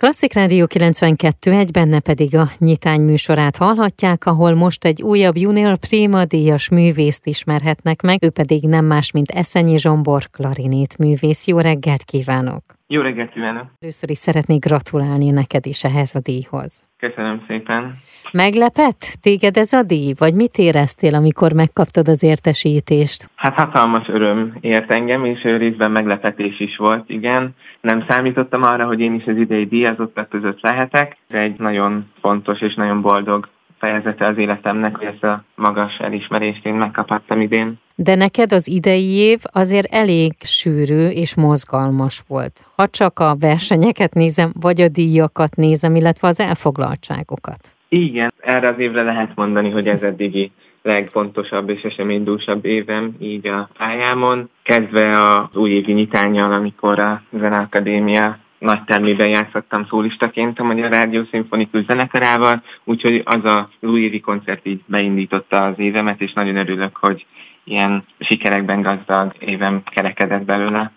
Klasszik Rádió 92, egy benne pedig a nyitány műsorát hallhatják, ahol most egy újabb Junior Prima díjas művészt ismerhetnek meg, ő pedig nem más, mint Eszenyi Zsombor, klarinét művész. Jó reggelt kívánok! Jó reggelt kívánok! Először is szeretnék gratulálni neked is ehhez a díjhoz. Köszönöm szépen! Meglepett téged ez a díj, vagy mit éreztél, amikor megkaptad az értesítést? Hát hatalmas öröm ért engem, és részben meglepetés is volt, igen. Nem számítottam arra, hogy én is az idei díjazottak között lehetek. Ez egy nagyon fontos és nagyon boldog fejezete az életemnek, hogy ezt a magas elismerést én megkaphattam idén. De neked az idei év azért elég sűrű és mozgalmas volt. Ha csak a versenyeket nézem, vagy a díjakat nézem, illetve az elfoglaltságokat. Igen, erre az évre lehet mondani, hogy ez eddigi legfontosabb és eseménydúsabb évem így a pályámon, kezdve az újévi nyitányjal, amikor a Zeneakadémia nagy termében játszottam szólistaként a Magyar Rádió Szimfonikus Zenekarával, úgyhogy az a újévi koncert így beindította az évemet, és nagyon örülök, hogy ilyen sikerekben gazdag évem kerekedett belőle.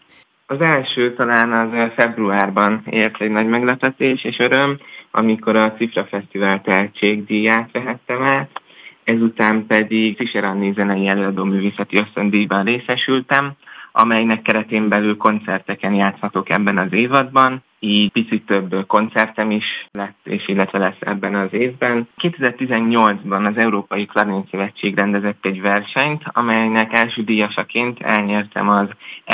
Az első talán az februárban ért egy nagy meglepetés és öröm, amikor a Cifra Fesztivál tehetségdíját vehettem át, ezután pedig Fischer Anni zenei előadó művészeti ösztöndíjban részesültem, amelynek keretén belül koncerteken játszhatok ebben az évadban, így picit több koncertem is lett, és illetve lesz ebben az évben. 2018-ban az Európai Klarinét Szövetség rendezett egy versenyt, amelynek első díjasaként elnyertem az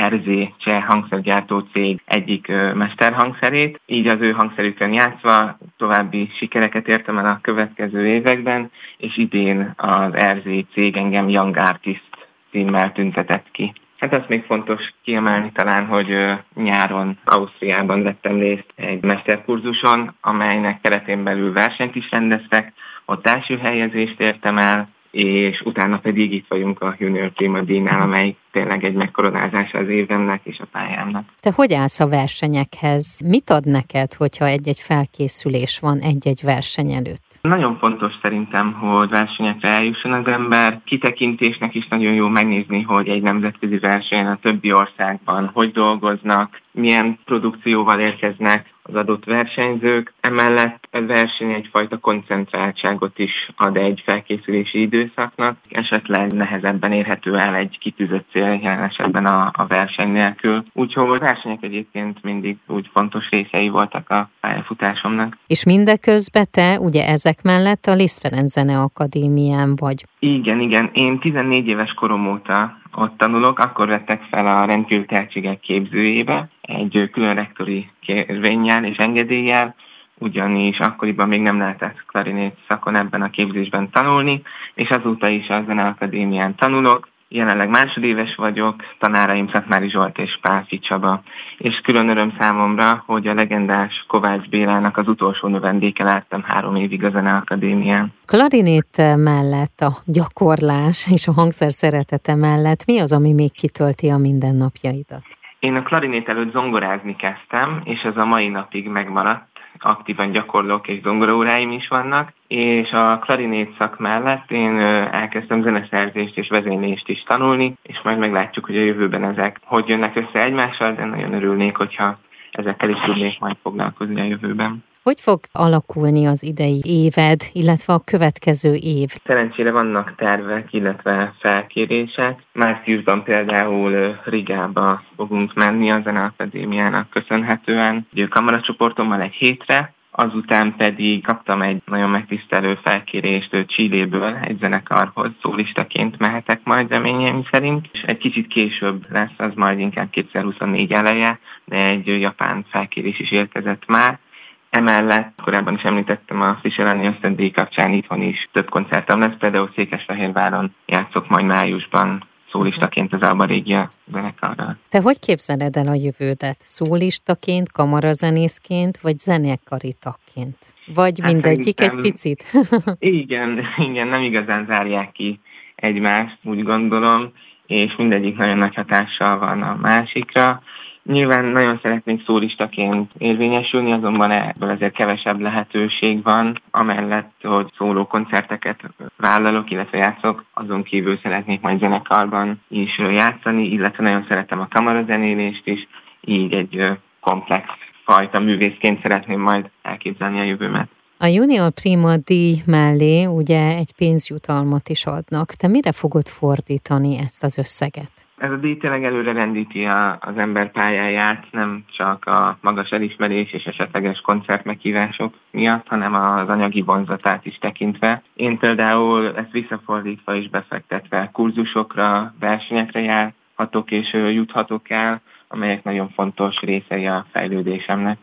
RZ cseh hangszergyártó cég egyik mesterhangszerét, így az ő hangszerükön játszva további sikereket értem el a következő években, és idén az RZ cég engem Young Artist címmel tüntetett ki. Hát az még fontos kiemelni talán, hogy nyáron Ausztriában vettem részt egy mesterkurzuson, amelynek keretén belül versenyt is rendeztek, ott első helyezést értem el, és utána pedig itt vagyunk a Junior Prima Díjnál, amely tényleg egy megkoronázása az évemnek és a pályámnak. Te hogy állsz a versenyekhez? Mit ad neked, hogyha egy-egy felkészülés van egy-egy verseny előtt? Nagyon fontos szerintem, hogy versenyekre eljusson az ember. Kitekintésnek is nagyon jó megnézni, hogy egy nemzetközi versenyen a többi országban hogy dolgoznak, milyen produkcióval érkeznek, az adott versenyzők. Emellett a verseny egyfajta koncentráltságot is ad egy felkészülési időszaknak. Esetleg nehezebben érhető el egy kitűzött cél, jelen esetben a, a verseny nélkül. Úgyhogy a versenyek egyébként mindig úgy fontos részei voltak a pályafutásomnak. És mindeközben te ugye ezek mellett a Liszt Ferenc Zene Akadémián vagy. Igen, igen. Én 14 éves korom óta ott tanulok, akkor vettek fel a rendkívül tehetségek képzőjébe, egy külön rektori kérvényel és engedéllyel, ugyanis akkoriban még nem lehetett klarinét szakon ebben a képzésben tanulni, és azóta is a Zeneakadémián tanulok, Jelenleg másodéves vagyok, tanáraim Szatmári Zsolt és Pálfi Csaba, és külön öröm számomra, hogy a legendás Kovács Bélának az utolsó növendéke láttam három évig a Zeneakadémián. Klarinét mellett a gyakorlás és a hangszer szeretete mellett mi az, ami még kitölti a mindennapjaidat? Én a klarinét előtt zongorázni kezdtem, és ez a mai napig megmaradt aktívan gyakorlok, és zongoraóráim is vannak, és a klarinét szak mellett én elkezdtem zeneszerzést és vezénylést is tanulni, és majd meglátjuk, hogy a jövőben ezek hogy jönnek össze egymással, de nagyon örülnék, hogyha ezekkel is tudnék majd foglalkozni a jövőben. Hogy fog alakulni az idei éved, illetve a következő év? Szerencsére vannak tervek, illetve felkérések. Márciusban például Rigába fogunk menni a Zeneakadémiának köszönhetően. Kamaracsoportommal egy hétre, azután pedig kaptam egy nagyon megtisztelő felkérést Csilléből egy zenekarhoz, szólistaként mehetek majd reményeim szerint, és egy kicsit később lesz, az majd inkább 2024 eleje, de egy japán felkérés is érkezett már, Emellett korábban is említettem a Fischer ösztöndíj kapcsán itthon is több koncertem lesz, például Székesfehérváron játszok majd májusban szólistaként az Alba Régia zenekarral. Te hogy képzeled el a jövődet? Szólistaként, kamarazenészként, vagy zenekari tagként? Vagy hát mindegyik egy picit? igen, igen, nem igazán zárják ki egymást, úgy gondolom, és mindegyik nagyon nagy hatással van a másikra. Nyilván nagyon szeretnék szólistaként érvényesülni, azonban ebből azért kevesebb lehetőség van, amellett, hogy szóló koncerteket vállalok, illetve játszok, azon kívül szeretnék majd zenekarban is játszani, illetve nagyon szeretem a kamarazenélést is, így egy komplex fajta művészként szeretném majd elképzelni a jövőmet. A Junior Prima díj mellé ugye egy pénzjutalmat is adnak. Te mire fogod fordítani ezt az összeget? Ez a díj tényleg előre rendíti a, az ember pályáját, nem csak a magas elismerés és esetleges koncertmeghívások miatt, hanem az anyagi vonzatát is tekintve. Én például ezt visszafordítva is befektetve kurzusokra, versenyekre járhatok és juthatok el, amelyek nagyon fontos részei a fejlődésemnek.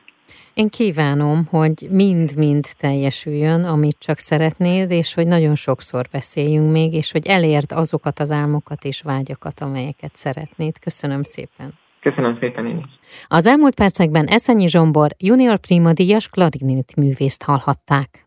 Én kívánom, hogy mind-mind teljesüljön, amit csak szeretnéd, és hogy nagyon sokszor beszéljünk még, és hogy elérd azokat az álmokat és vágyakat, amelyeket szeretnéd. Köszönöm szépen! Köszönöm szépen én is. Az elmúlt percekben Eszenyi Zsombor junior prima díjas klarinét művészt hallhatták.